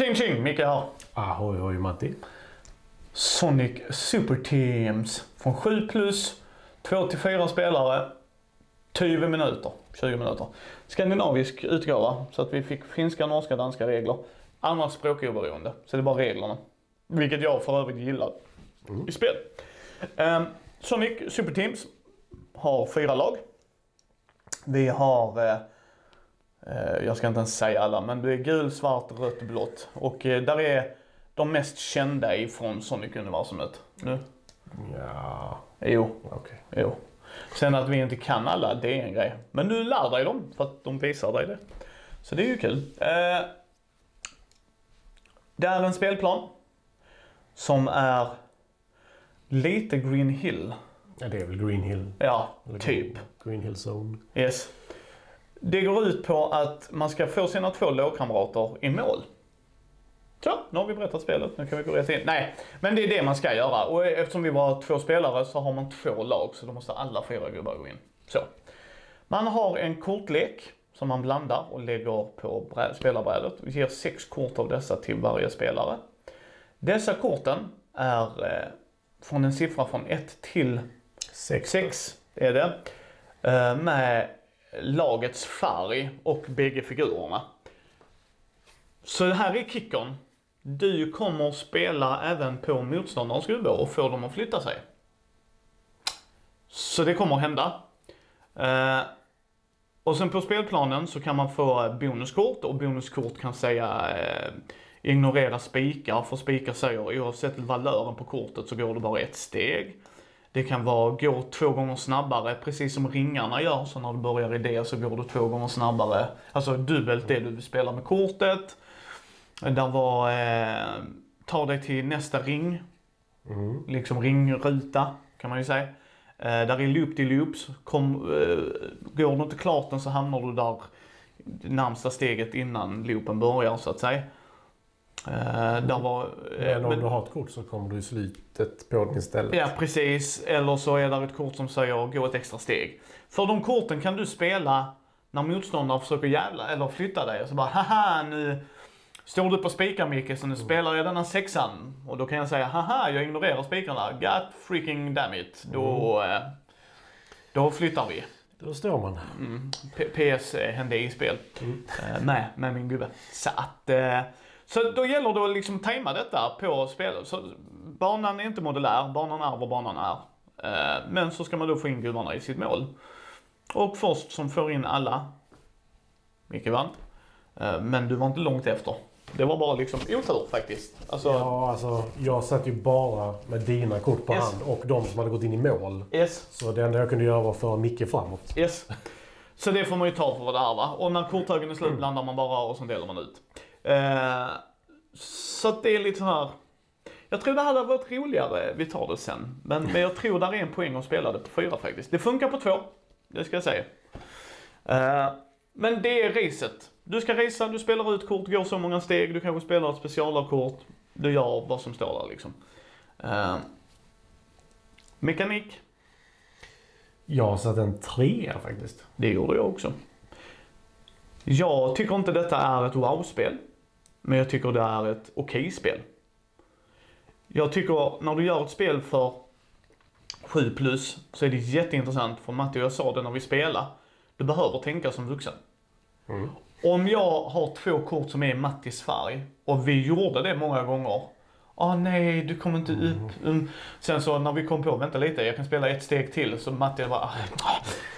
Tjing tjing! Micke här. Ahoy hoj Matti. Sonic Super Teams. Från 7 plus, 2 till 4 spelare. 20 minuter. 20 minuter. Skandinavisk utgåva. Så att vi fick finska, norska, danska regler. Andra språkoberoende. Så det är bara reglerna. Vilket jag för övrigt gillar i spel. Um, Sonic Super Teams har fyra lag. Vi har, eh, jag ska inte ens säga alla, men det är gul, svart, rött, blått. Och eh, där är de mest kända ifrån Sonic-universumet. Nu? Ja, Jo, okej. jo. Sen att vi inte kan alla, det är en grej. Men du lär dig dem för att de visar dig det. Så det är ju kul. Eh, det är en spelplan som är lite Green Hill. Ja, det är väl Green Hill. Ja, Eller typ. Green Hill Zone. Yes. Det går ut på att man ska få sina två lågkamrater i mål. Så, nu har vi berättat spelet. Nu kan vi gå rätt in. Nej, men det är det man ska göra. Och eftersom vi var två spelare så har man två lag så då måste alla fyra gubbar gå in. Så. Man har en kortlek som man blandar och lägger på brä- spelarbrädet. Vi ger sex kort av dessa till varje spelare. Dessa korten är eh, från en siffra från 1 till Sex. 6 är det. Eh, Med lagets färg och bägge figurerna. Så här är kickern. Du kommer spela även på motståndarens gubbe och få dem att flytta sig. Så det kommer att hända. Eh, och sen på spelplanen så kan man få bonuskort och bonuskort kan säga eh, ignorera spikar för spikar säger oavsett valören på kortet så går det bara ett steg. Det kan vara gå två gånger snabbare precis som ringarna gör. Så när du börjar i det så går du två gånger snabbare. Alltså dubbelt det du spelar med kortet. Där var eh, ta dig till nästa ring. Mm. Liksom ringruta kan man ju säga. Eh, där är loop till loops. Kom, eh, går du inte klart den så hamnar du där närmsta steget innan loopen börjar så att säga. Eh, där var, eh, Men om men- du har ett kort så kommer du i slutet på den istället. Ja, precis. Eller så är det ett kort som säger gå ett extra steg. För de korten kan du spela när motståndaren försöker jävla eller flytta dig. Och så bara haha nu står du på spikar Micke så nu spelar jag denna sexan. Och då kan jag säga haha jag ignorerar spikarna. God freaking damn it. Då, eh, då flyttar vi. Då står man. P- PS eh, hände i spel. Eh, med, med min gubbe. Så att... Eh, så då gäller det att liksom tajma detta på spelet. Så banan är inte modulär, banan är vad banan är. Eh, men så ska man då få in gubbarna i sitt mål. Och först som får in alla, Micke vann. Eh, men du var inte långt efter. Det var bara liksom otur faktiskt. Alltså, Ja, alltså jag satt ju bara med dina kort på Yes. hand och de som hade gått in i mål. yes. Så det enda jag kunde göra var att föra Micke framåt. Yes. Så det får man ju ta för vad det är va. Och när korthögen är slut blandar man bara och sen delar man ut. Eh, så att det är lite så här. Jag tror det hade varit roligare, vi tar det sen. Men, men jag tror där är en poäng att spela det på fyra faktiskt. Det funkar på två, det ska jag säga. Eh, men det är racet. Du ska racea, du spelar ut kort, går så många steg, du kanske spelar ett specialavkort. Du gör vad som står där liksom. Eh, mekanik, Jag satt en trea faktiskt. Det gjorde jag också. Jag tycker inte detta är ett wow-spel. Men jag tycker det är ett okej-spel. Jag tycker när du gör ett spel för 7 plus så är det jätteintressant. För Matti och jag sa det när vi spelade. Du behöver tänka som vuxen. Mm. Om jag har två kort som är Mattis färg och vi gjorde det många gånger. Ah nej, du kommer inte upp. Mm. Sen så när vi kom på, vänta lite, jag kan spela ett steg till. Så Matti bara, ah.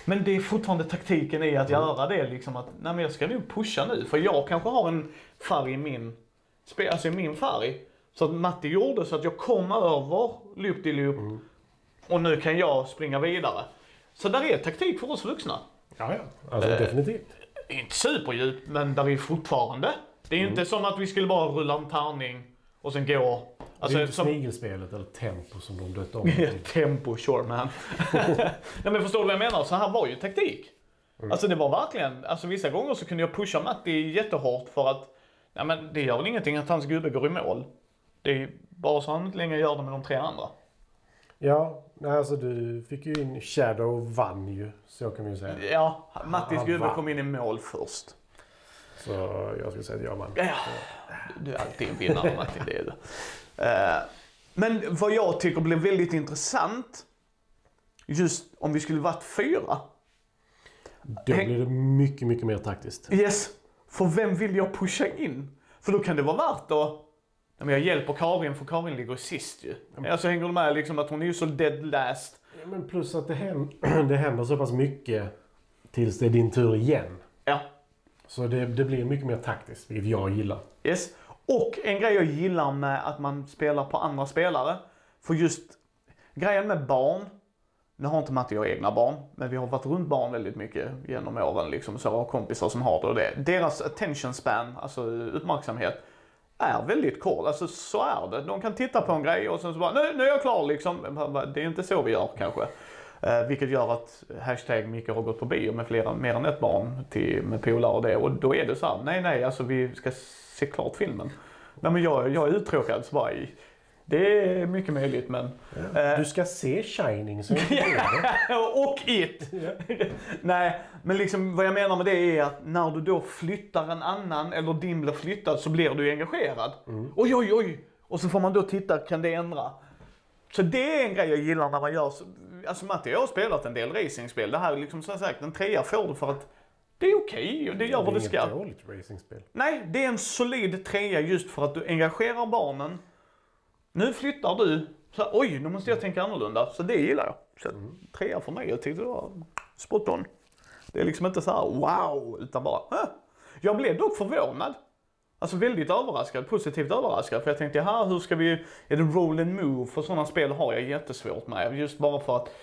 Men det är fortfarande taktiken i att göra det liksom att, nej men jag ska nog pusha nu. För jag kanske har en färg i min, alltså i min färg. Så att Matti gjorde så att jag kom över loop till loop. Och nu kan jag springa vidare. Så där är taktik för oss vuxna. Ja, ja. Alltså Eh, definitivt. Inte superdjupt, men där är fortfarande. Det är ju inte som att vi skulle bara rulla en tärning och sen gå. Det är Alltså, ju inte som, snigelspelet eller tempo som de döpte om det. Tempo, sure man. Nej men förstår du vad jag menar? Så här var ju taktik. Alltså det var verkligen, alltså vissa gånger så kunde jag pusha Matti jättehårt för att, nej men det gör väl ingenting att hans gubbe går i mål. Det är bara så han inte längre gör det med de tre andra. Ja, alltså du fick ju in Shadow vann ju. Så kan vi ju säga. Ja, Mattis gubbe kom in i mål först. Så jag skulle säga att jag vann. Ja, du är alltid en vinnare Martin, det är du. Eh, Men vad jag tycker blir väldigt intressant, just om vi skulle varit fyra. Då blir det mycket, mycket mer taktiskt. Yes, för vem vill jag pusha in? För då kan det vara värt att men jag hjälper Karin för Karin ligger sist ju. Alltså hänger du med liksom att hon är ju så dead last. Ja, men plus att det händer, det händer så pass mycket tills det är din tur igen. Ja, Så det, det blir mycket mer taktiskt, vilket jag gillar. yes. Och en grej jag gillar med att man spelar på andra spelare. För just grejen med barn. Nu har inte Matte och jag egna barn, men vi har varit runt barn väldigt mycket genom åren. Liksom, så har kompisar som har det och det. Deras attention span, alltså uppmärksamhet, är väldigt kort. Alltså så är det. De kan titta på en grej och sen så bara, nu, nu är jag klar liksom. Det är inte så vi gör kanske. Eh, vilket gör att hashtag Micke har gått på bio med flera, mer än ett barn till, med polare och det. Och då är det så här, nej nej, alltså vi ska se klart filmen. Nej men jag, jag är uttråkad så bara, det är mycket möjligt men. Eh, Du ska se Shining, så och It! Nej, men liksom vad jag menar med det är att när du då flyttar en annan eller din blir flyttad så blir du engagerad. Oj, oj, oj! Och så får man då titta, kan det ändra? Så det är en grej jag gillar när man gör så. Alltså Matti jag har spelat en del racingspel. Det här är liksom som sagt, en trea får du för att det är okej och det gör vad det är ska. inget dåligt racingspel. Nej, det är en solid trea just för att du engagerar barnen. Nu flyttar du. Så, oj, nu måste jag tänka annorlunda. Så det gillar jag. Så trea för mig. Jag tyckte det var spot on. Det är liksom inte så här wow, utan bara Hä? Jag blev dock förvånad. Alltså väldigt överraskad, positivt överraskad. För jag tänkte, här hur ska vi, är det roll and move? För sådana spel har jag jättesvårt med. Just bara för att,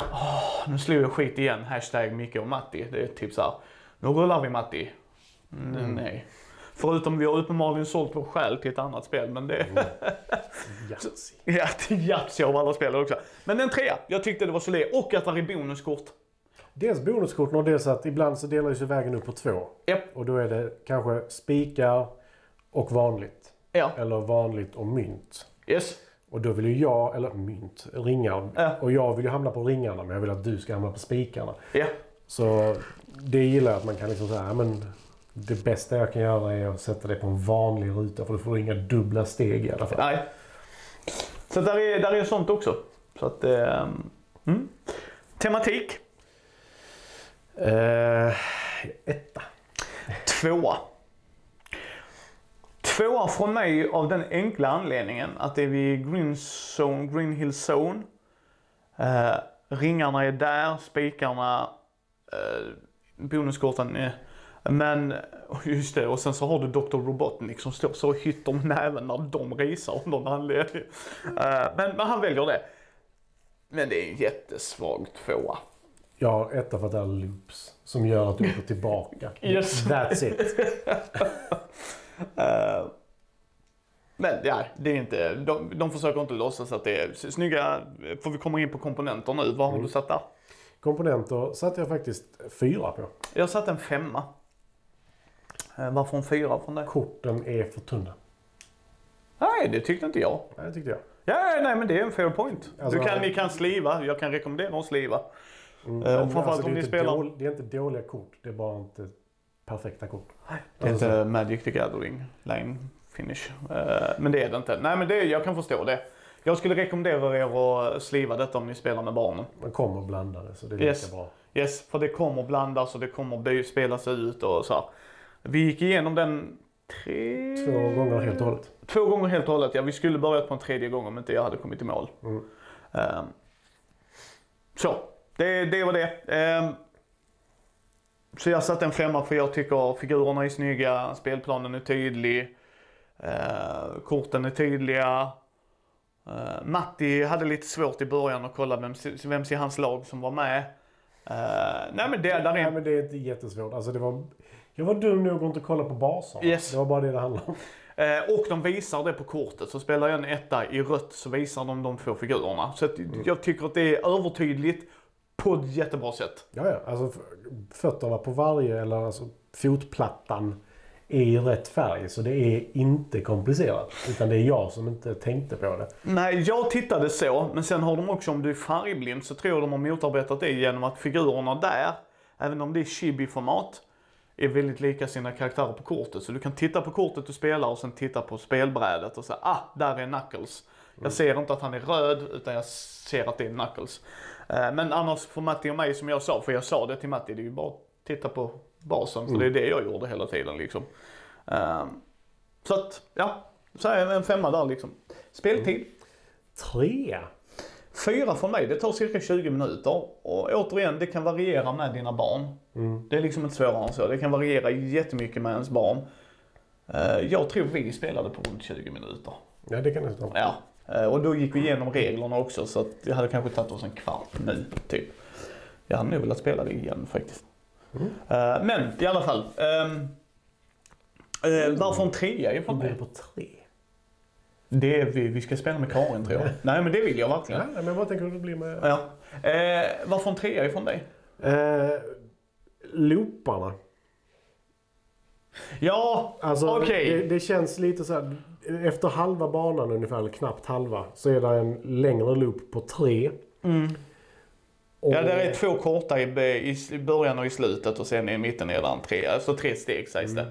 åh, nu slog jag skit igen. Hashtag Micke och Matti. Det är typ så här, nu rullar vi Matti. Mm, Nej. Förutom vi har uppenbarligen sålt vår själ till ett annat spel, men det... Yatzy. ja, till Yatzy av alla spel också. Men en trea. Jag tyckte det var solid. Och att det är bonuskort. Dels bonuskorten och dels att ibland så delar sig vägen upp på två. Japp. Och då är det kanske spikar och vanligt. Ja. Eller vanligt och mynt. Yes. Och då vill ju jag, eller mynt, ringar. Ja. Och jag vill ju hamna på ringarna men jag vill att du ska hamna på spikarna. Ja. Så det gillar jag att man kan liksom säga, men det bästa jag kan göra är att sätta dig på en vanlig ruta för då får du inga dubbla steg i alla fall. Nej. Så där är, där är sånt också. Så att, eh, mm. Tematik. Eh, etta. Tvåa. Tvåa från mig av den enkla anledningen att det är vid Green, zone, Green Hill Zone. Eh, ringarna är där, spikarna, eh, bonuskorten är... Men, just det, och sen så har du Dr. Robotnik som står så och hytter med näven när de risar av någon anledning. Eh, men, men han väljer det. Men det är en jättesvag tvåa. Jag har etta för att det är loops som gör att du går tillbaka. Yes. That's it. Eh, men ja, det är inte, de, de försöker inte låtsas att det är snygga, för vi kommer in på komponenter nu. Vad har du satt där? Komponenter satte jag faktiskt fyra på. Jag har satt en femma. Eh, Varför en fyra från det? Korten är för tunna. Nej, det tyckte inte jag. Nej, det tyckte jag. Ja, nej men det är en fair point. Alltså, du kan, alltså- ni kan sliva, jag kan rekommendera att sliva. Mm, Eh, och framförallt det, om ni spelar- dål- det är inte dåliga kort, det är bara inte perfekta kort. Det är Alltså, inte Magic the Gathering line finish. Eh, Men det är det inte. Nej men det, jag kan förstå det. Jag skulle rekommendera er att sliva detta om ni spelar med barnen. Man kommer blandade så det är Yes. lika bra. Yes, för det kommer blandas och det kommer spelas ut och så här. Vi gick igenom den tre... Två gånger helt och hållet. Två gånger helt och hållet. Ja, vi skulle börjat på en tredje gång om inte jag hade kommit i mål. Mm. Ehm, så, det, det var det. Ehm, så jag satte en femma för jag tycker figurerna är snygga, spelplanen är tydlig, uh, korten är tydliga. Uh, Matti hade lite svårt i början att kolla vem, vem i hans lag som var med. Uh, nej men det, där är Nej, en men det är inte jättesvårt. Alltså, det var, jag var dum nog att inte kolla på baser. Yes. Det var bara det det handlade om. Eh, och de visar det på kortet. Så spelar jag en etta i rött så visar de de två figurerna. Så att jag tycker att det är övertydligt på ett jättebra sätt. Ja, ja. Alltså, fötterna på varje, eller alltså fotplattan, är i rätt färg. Så det är inte komplicerat. Utan det är jag som inte tänkte på det. Nej, jag tittade så. Men sen har de också, om du är färgblind, så tror jag de har motarbetat det genom att figurerna där, även om det är chibi-format, är väldigt lika sina karaktärer på kortet. Så du kan titta på kortet du spelar och sen titta på spelbrädet och säga ah, där är Knuckles. Jag ser inte att han är röd utan jag ser att det är Knuckles. Eh, Men annars för Matti och mig som jag sa, för jag sa det till Matti, det är ju bara att titta på basen. För det är det jag gjorde hela tiden liksom. Eh, Så att, ja. Så är en femma där liksom. Speltid. Trea. Fyra för mig, det tar cirka 20 minuter. Och återigen, det kan variera med dina barn. Det är liksom inte svårare än så. Det kan variera jättemycket med ens barn. Eh, Jag tror vi spelade på runt 20 minuter. Ja, det kan jag säga. Ja. Eh, Och då gick vi igenom reglerna också så att det hade kanske tagit oss en kvart nu, typ. Jag hade nog velat spela det igen faktiskt. Eh, Men i alla fall. ehm, eh, varför en trea är Då från blir mig? det på tre. Det är vi, vi ska spela med Karin tror jag. Nej men det vill jag verkligen. Ja, men jag bara tänker hur det blir med... Ja. Eh, varför en trea ifrån dig? Eh, looparna. Ja, Alltså, okej. det, det känns lite så här. Efter halva banan ungefär, eller knappt halva, så är det en längre loop på tre. Och, Ja, där är två korta i, i början och i slutet och sen i mitten är det en tre. Alltså tre steg sägs det.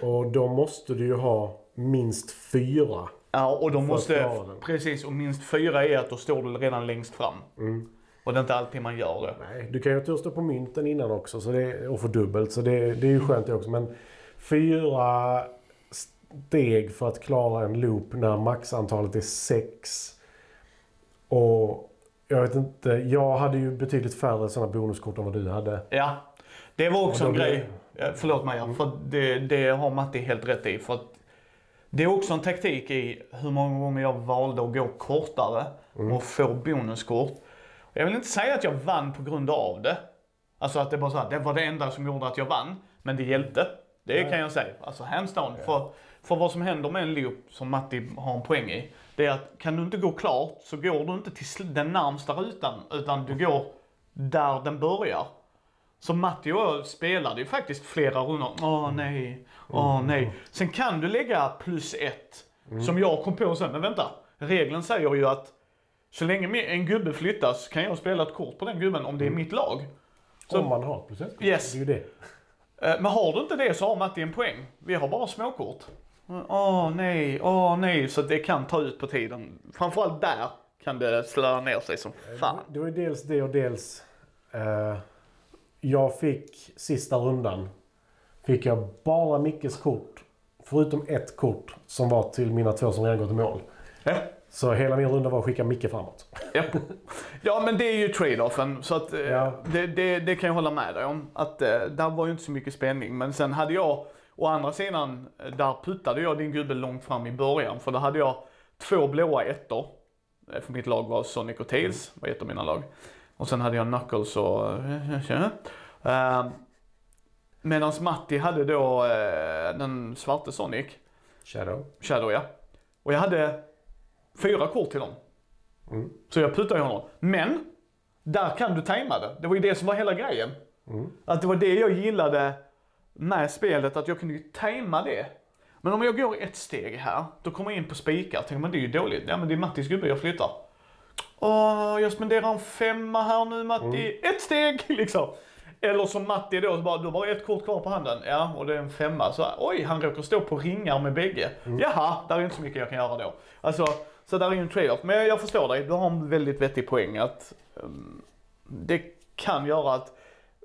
och då måste du ju ha minst fyra. Ja, och de måste, precis, och minst fyra är att då står du redan längst fram. Och det är inte alltid man gör det. Nej, du kan ju tur stå på mynten innan också så det, och få dubbelt. Så det, det är ju skönt det också. Men fyra steg för att klara en loop när maxantalet är sex. Och jag vet inte, jag hade ju betydligt färre sådana bonuskort än vad du hade. Ja, det var också en blir- grej. Ja, Förlåt mig, ja, för det, det har Matti helt rätt i. För det är också en taktik i hur många gånger jag valde att gå kortare och få bonuskort. Jag vill inte säga att jag vann på grund av det. Alltså att det bara så här, det var det enda som gjorde att jag vann. Men det hjälpte. Det kan jag säga. Alltså hands down. För, för vad som händer med en loop, som Matti har en poäng i, det är att kan du inte gå klart så går du inte till den närmsta rutan, utan du går där den börjar. Så Matti och jag spelade ju faktiskt flera rundor. Åh nej, åh nej. Sen kan du lägga plus ett. Som jag kom på sen, men vänta. Regeln säger ju att så länge en gubbe flyttas kan jag spela ett kort på den gubben om det är mitt lag. Så- Om man har plus ett. Yes. Det är ju det. Eh, Men har du inte det så har Matti en poäng. Vi har bara småkort. Åh nej, åh nej. Så det kan ta ut på tiden. Framförallt där kan det slöa ner sig som fan. Det var ju dels det och dels... Eh, jag fick sista rundan. Fick jag bara Mickes kort. Förutom ett kort som var till mina två som redan gått i mål. Ja. Så hela min runda var att skicka Micke framåt. Ja. ja men det är ju trade-offen så att eh, Ja. det, det, det kan jag hålla med dig om. Att eh, där var ju inte så mycket spänning. Men sen hade jag, å andra sidan, eh, där puttade jag din gubbe långt fram i början. För då hade jag två blåa ettor. För mitt lag var Sonic och Tails, var ett av mina lag. Och sen hade jag Knuckles och... Uh, Medan Matti hade då den svarte Sonic, Shadow. Shadow ja. Och jag hade fyra kort till dem. Mm. Så jag puttade ju honom. Men, där kan du tajma det. Det var ju det som var hela grejen. Mm. Att det var det jag gillade med spelet, att jag kunde ju tajma det. Men om jag går ett steg här, då kommer jag in på spikar. Tänker man det är ju dåligt. Ja men det är Mattis gubbe jag flyttar. Åh, jag spenderar en femma här nu Matti. Ett steg liksom. Eller som Matti då, så bara, du har bara ett kort kvar på handen. Ja, och det är en femma. Så oj, han råkar stå på ringar med bägge. Jaha, där är inte så mycket jag kan göra då. Alltså, så där är ju en trade-off. Men jag, förstår dig, du har en väldigt vettig poäng att um, det kan göra att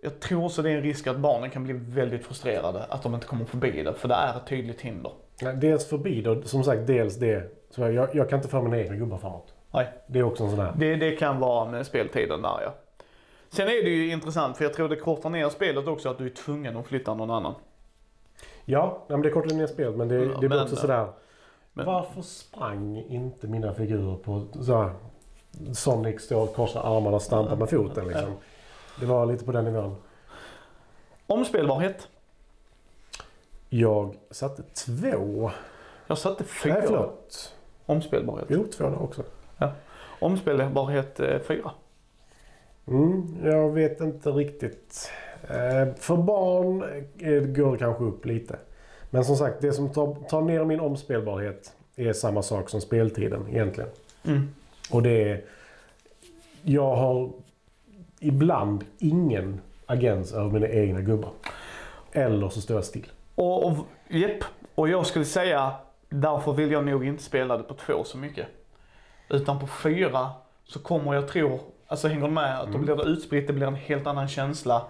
jag tror också det är en risk att barnen kan bli väldigt frustrerade att de inte kommer förbi det, för det är ett tydligt hinder. Dels förbi då, som sagt, dels det. Så jag, jag, kan inte föra mina egna gubbar framåt. Nej. Det är också en sån här. Det, det kan vara med speltiden där ja. Sen är det ju intressant, för jag tror det kortar ner spelet också att du är tvungen att flytta någon annan. Ja, men det kortar ner spelet men det, Ja, det blir men- också sådär. Men- Varför sprang inte mina figurer på så här, Sonic står och korsar armarna och stampar med foten liksom. Det var lite på den nivån. Omspelbarhet. Jag satte två. Jag satte fyra. Nej, förlåt. Omspelbarhet. Jo, två där också. Omspelbarhet eh, fyra. Mm, jag vet inte riktigt. Eh, för barn eh, går det kanske upp lite. Men som sagt, det som tar, tar ner min omspelbarhet är samma sak som speltiden egentligen. Mm. Och det är... Jag har ibland ingen agens över mina egna gubbar. Eller så står jag still. Och, och, jepp. och jag skulle säga, därför vill jag nog inte spela det på två så mycket. Utan på fyra så kommer jag tro, alltså hänger du med, att då blir det utspritt, det blir en helt annan känsla.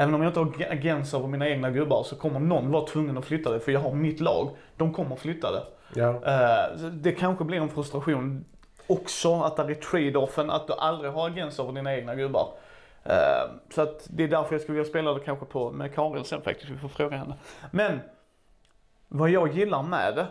Även om jag inte har agens över mina egna gubbar så kommer någon vara tvungen att flytta det för jag har mitt lag. De kommer flytta det. Ja. Eh, det kanske blir en frustration också att det är trade-offen att du aldrig har agens över dina egna gubbar. Eh, så att det är därför jag skulle vilja spela det kanske på med Karin sen faktiskt, vi får fråga henne. Men vad jag gillar med det,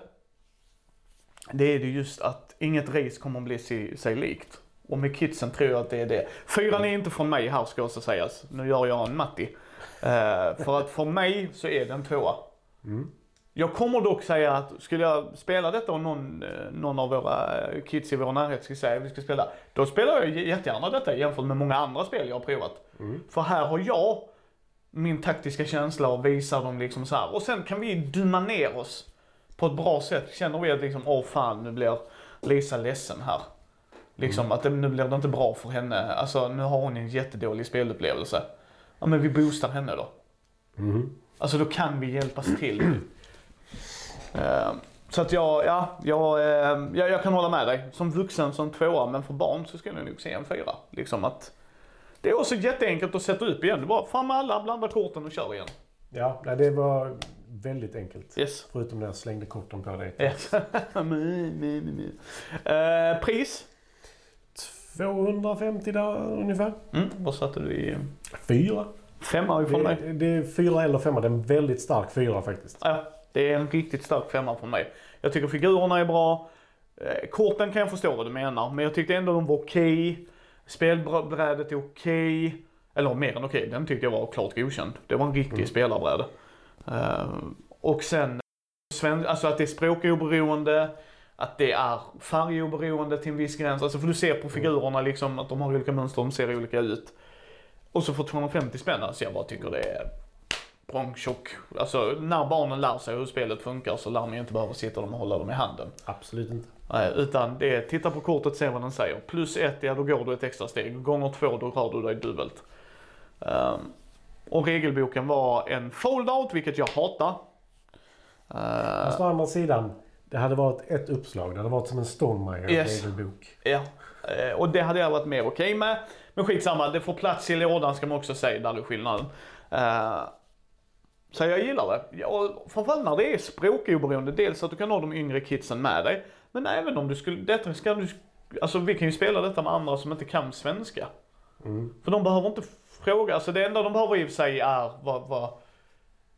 det är det just att inget race kommer att bli sig, sig likt. Och med kidsen tror jag att det är det. Fyran är inte från mig här ska också sägas. Nu gör jag en Matti. Eh, för att för mig så är det en tvåa. Mm. Jag kommer dock säga att skulle jag spela detta och någon, eh, någon av våra eh, kids i vår närhet skulle säga att vi ska spela. Då spelar jag jättegärna detta jämfört med många andra spel jag har provat. Mm. För här har jag min taktiska känsla och visar dem liksom så här. Och sen kan vi dumma ner oss på ett bra sätt. Känner vi att liksom, åh fan nu blir Lisa ledsen här. Liksom att det, nu blir det inte bra för henne. Alltså nu har hon en jättedålig spelupplevelse. Ja men vi boostar henne då. Mm. Alltså då kan vi hjälpas till. Eh, så att jag, ja, jag, eh, jag, jag kan hålla med dig. Som vuxen som tvåa, men för barn så skulle jag nog se en fyra. Liksom att det är också jätteenkelt att sätta upp igen. Är bara fram med alla, blanda korten och kör igen. Ja, nej, det var väldigt enkelt. Yes. Förutom när jag slängde korten på dig. yes. Eh, pris? 250 där ungefär. Mm, vad satte du i? Fyra. Femma ifrån mig. Det, är fyra eller femma. Det är en väldigt stark fyra faktiskt. Ja, det är en riktigt stark femma från mig. Jag tycker figurerna är bra. Eh, Korten kan jag förstå vad du menar, men jag tyckte ändå de var okej. Spelbrädet är okej. Eller mer än okej, den tyckte jag var klart godkänd. Det var en riktig Mm. spelarbräde. Eh, och sen, alltså att det är språkoberoende, att det är färgoberoende till en viss gräns. Alltså för du ser på figurerna liksom att de har olika mönster, de ser olika ut. Och så för 250 spänn, alltså jag bara tycker det är prångtjock. Alltså när barnen lär sig hur spelet funkar så lär man ju inte behöva sitta dem och hålla dem i handen. Absolut inte. Nej, utan det är titta på kortet, se vad den säger. Plus ett, ja då går du ett extra steg. Gånger två, då rör du dig dubbelt. Ehm, och regelboken var en fold-out, vilket jag hatar. Uh, Fast å andra sidan. Det hade varit ett uppslag. Det hade varit som en Stonemeyer Yes. regelbok. ja, Eh, och det hade jag varit mer okej med. Men skitsamma, det får plats i lådan ska man också säga, där är skillnaden. Eh, så jag gillar det. Och framförallt när det är språkoberoende. Dels att du kan ha de yngre kidsen med dig. Men även om du skulle, detta ska du, alltså vi kan ju spela detta med andra som inte kan svenska. Mm. För de behöver inte fråga, alltså det enda de behöver i och för sig är vad, vad,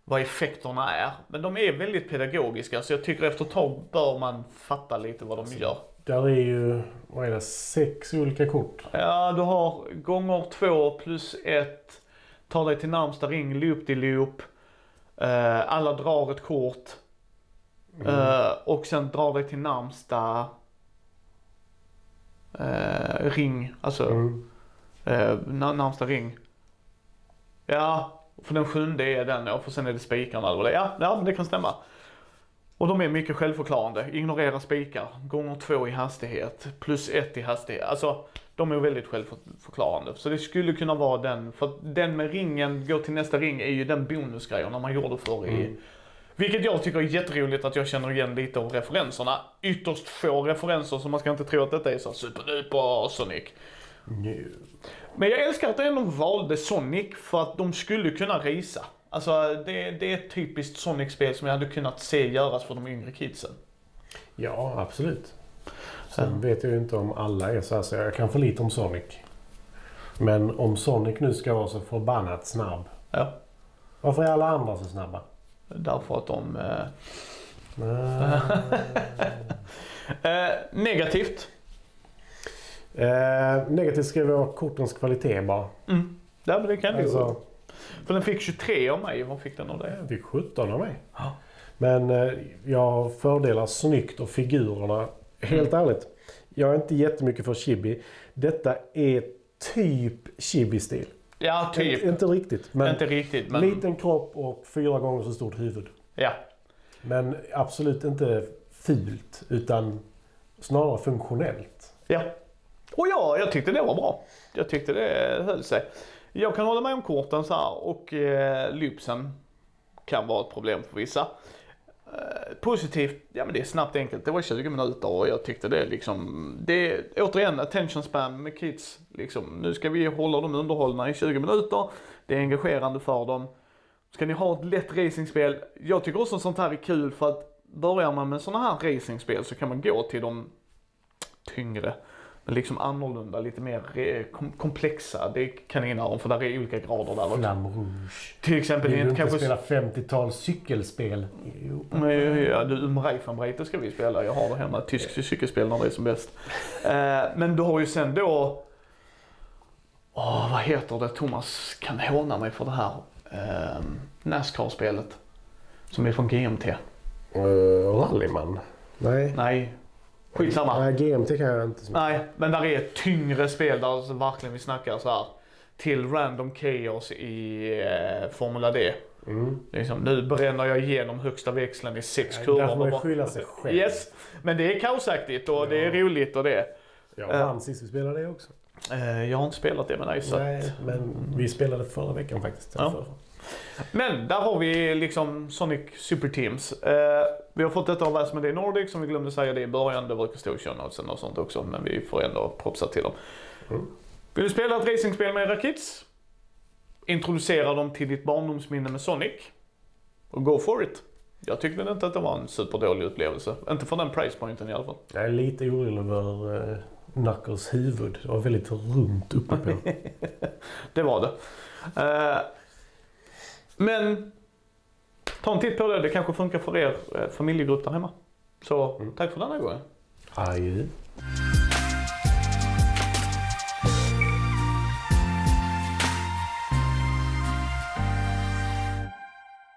vad effekterna är. Men de är väldigt pedagogiska så jag tycker efter ett tag bör man fatta lite vad de gör. Där är ju, vad är det, sex olika kort. Ja, du har gånger två plus ett, tar dig till närmsta ring, loop till loop. Eh, alla drar ett kort. Eh, och sen drar dig till närmsta eh, ring, alltså Mm. när- närmsta ring. Ja, för den sjunde är den ja, för sen är det spikarna vad det. Ja, ja, det kan stämma. Och de är mycket självförklarande. Ignorera spikar, gånger två i hastighet, plus ett i hastighet. Alltså, de är väldigt självförklarande. Så det skulle kunna vara den, för den med ringen, gå till nästa ring, är ju den bonusgrejen man gjorde förr i. Mm. Vilket jag tycker är jätteroligt att jag känner igen lite av referenserna. Ytterst få referenser, så man ska inte tro att detta är så superduper Sonic. Nu. Men jag älskar att de ändå valde Sonic för att de skulle kunna risa. Alltså det, det är ett typiskt Sonic-spel som jag hade kunnat se göras för de yngre kidsen. Ja, absolut. Sen vet jag ju inte om alla är så här, så jag kan för lite om Sonic. Men om Sonic nu ska vara så förbannat snabb. Ja. Varför är alla andra så snabba? Därför att de... Eh, eh, negativt. Eh, negativt skriver jag kortens kvalitet bara. Mm. Ja men det kan. Alltså, För den fick 23 av mig. Vad fick den av dig? jag fick 17 av mig. Ja. Men eh, jag fördelar snyggt och figurerna. Helt ärligt. Jag är inte jättemycket för chibi. Detta är typ chibi-stil. Ja, typ. Inte, inte riktigt. Men Inte riktigt men... liten kropp och fyra gånger så stort huvud. Ja. Men absolut inte fult. Utan snarare funktionellt. Ja. Och ja, jag tyckte det var bra. Jag tyckte det höll sig. Jag kan hålla med om korten så här och eh, loopsen kan vara ett problem för vissa. Eh, positivt, ja men det är snabbt enkelt. Det var 20 minuter och jag tyckte det liksom, det är återigen attention span med kids. Liksom, nu ska vi hålla dem underhållna i 20 minuter. Det är engagerande för dem. Ska ni ha ett lätt racingspel? Jag tycker också sånt här är kul för att börjar man med såna här racingspel så kan man gå till de tyngre liksom annorlunda, lite mer eh, kom komplexa. Det kan det innehålla för där är olika grader där också. Flamme Rouge. Till exempel Vill du inte kanske... spela 50-tals cykelspel Europa? Men, ja, du, um Reifenbreite ska vi spela. Jag har det hemma. Tysk cykelspel när det är som bäst. Eh, men du har ju sen då... Åh, vad heter det? Thomas kan håna mig för det här. Eh, Nascar-spelet. Som är från GMT. Uh, Rallyman? Nej. Nej, skitsamma. Nej, GMT kan jag inte. så mycket. Nej, men där är tyngre spel där verkligen vi snackar så här till random chaos i eh, Formula D. Mm. Liksom, nu bränner jag igenom högsta växeln i sex Nej, kurvor. Där får man bara- skylla sig själv. Yes, men det är kaosaktigt och det är Ja. roligt och det. Jag Eh. vann sist vi spelade det också. Eh, jag har inte spelat det med dig så Nej, att, men vi spelade förra veckan faktiskt. Ja. Förra. Men där har vi liksom Sonic Super Teams. Eh, vi har fått detta av Asmodee Nordic som vi glömde säga det i början. Det brukar stå i show och sånt också men vi får ändå propsa till dem. Mm. Vill du spela ett racingspel med era kids? Introducera dem till ditt barndomsminne med Sonic. Och go for it. Jag tyckte inte att det var en superdålig upplevelse. Inte för den price pointen i alla fall. Jag är lite orolig över uh, Knuckles huvud. Det var väldigt runt uppe på. Det var det. Eh, men ta en titt på det. Det kanske funkar för er eh, familjegrupp där hemma. Så Mm. tack för denna gången. Adjö.